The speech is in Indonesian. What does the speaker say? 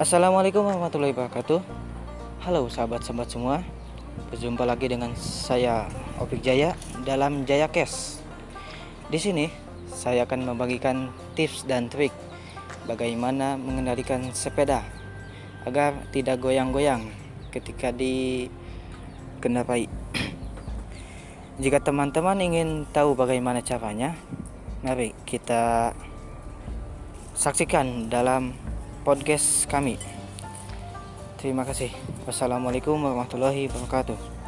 Assalamualaikum warahmatullahi wabarakatuh. Halo sahabat-sahabat semua. Berjumpa lagi dengan saya Opik Jaya dalam Jaya Cash. Di sini saya akan membagikan tips dan trik bagaimana mengendalikan sepeda agar tidak goyang-goyang ketika dikendarai. Jika teman-teman ingin tahu bagaimana caranya, mari kita saksikan dalam podcast kami. Terima kasih. Wassalamualaikum warahmatullahi wabarakatuh.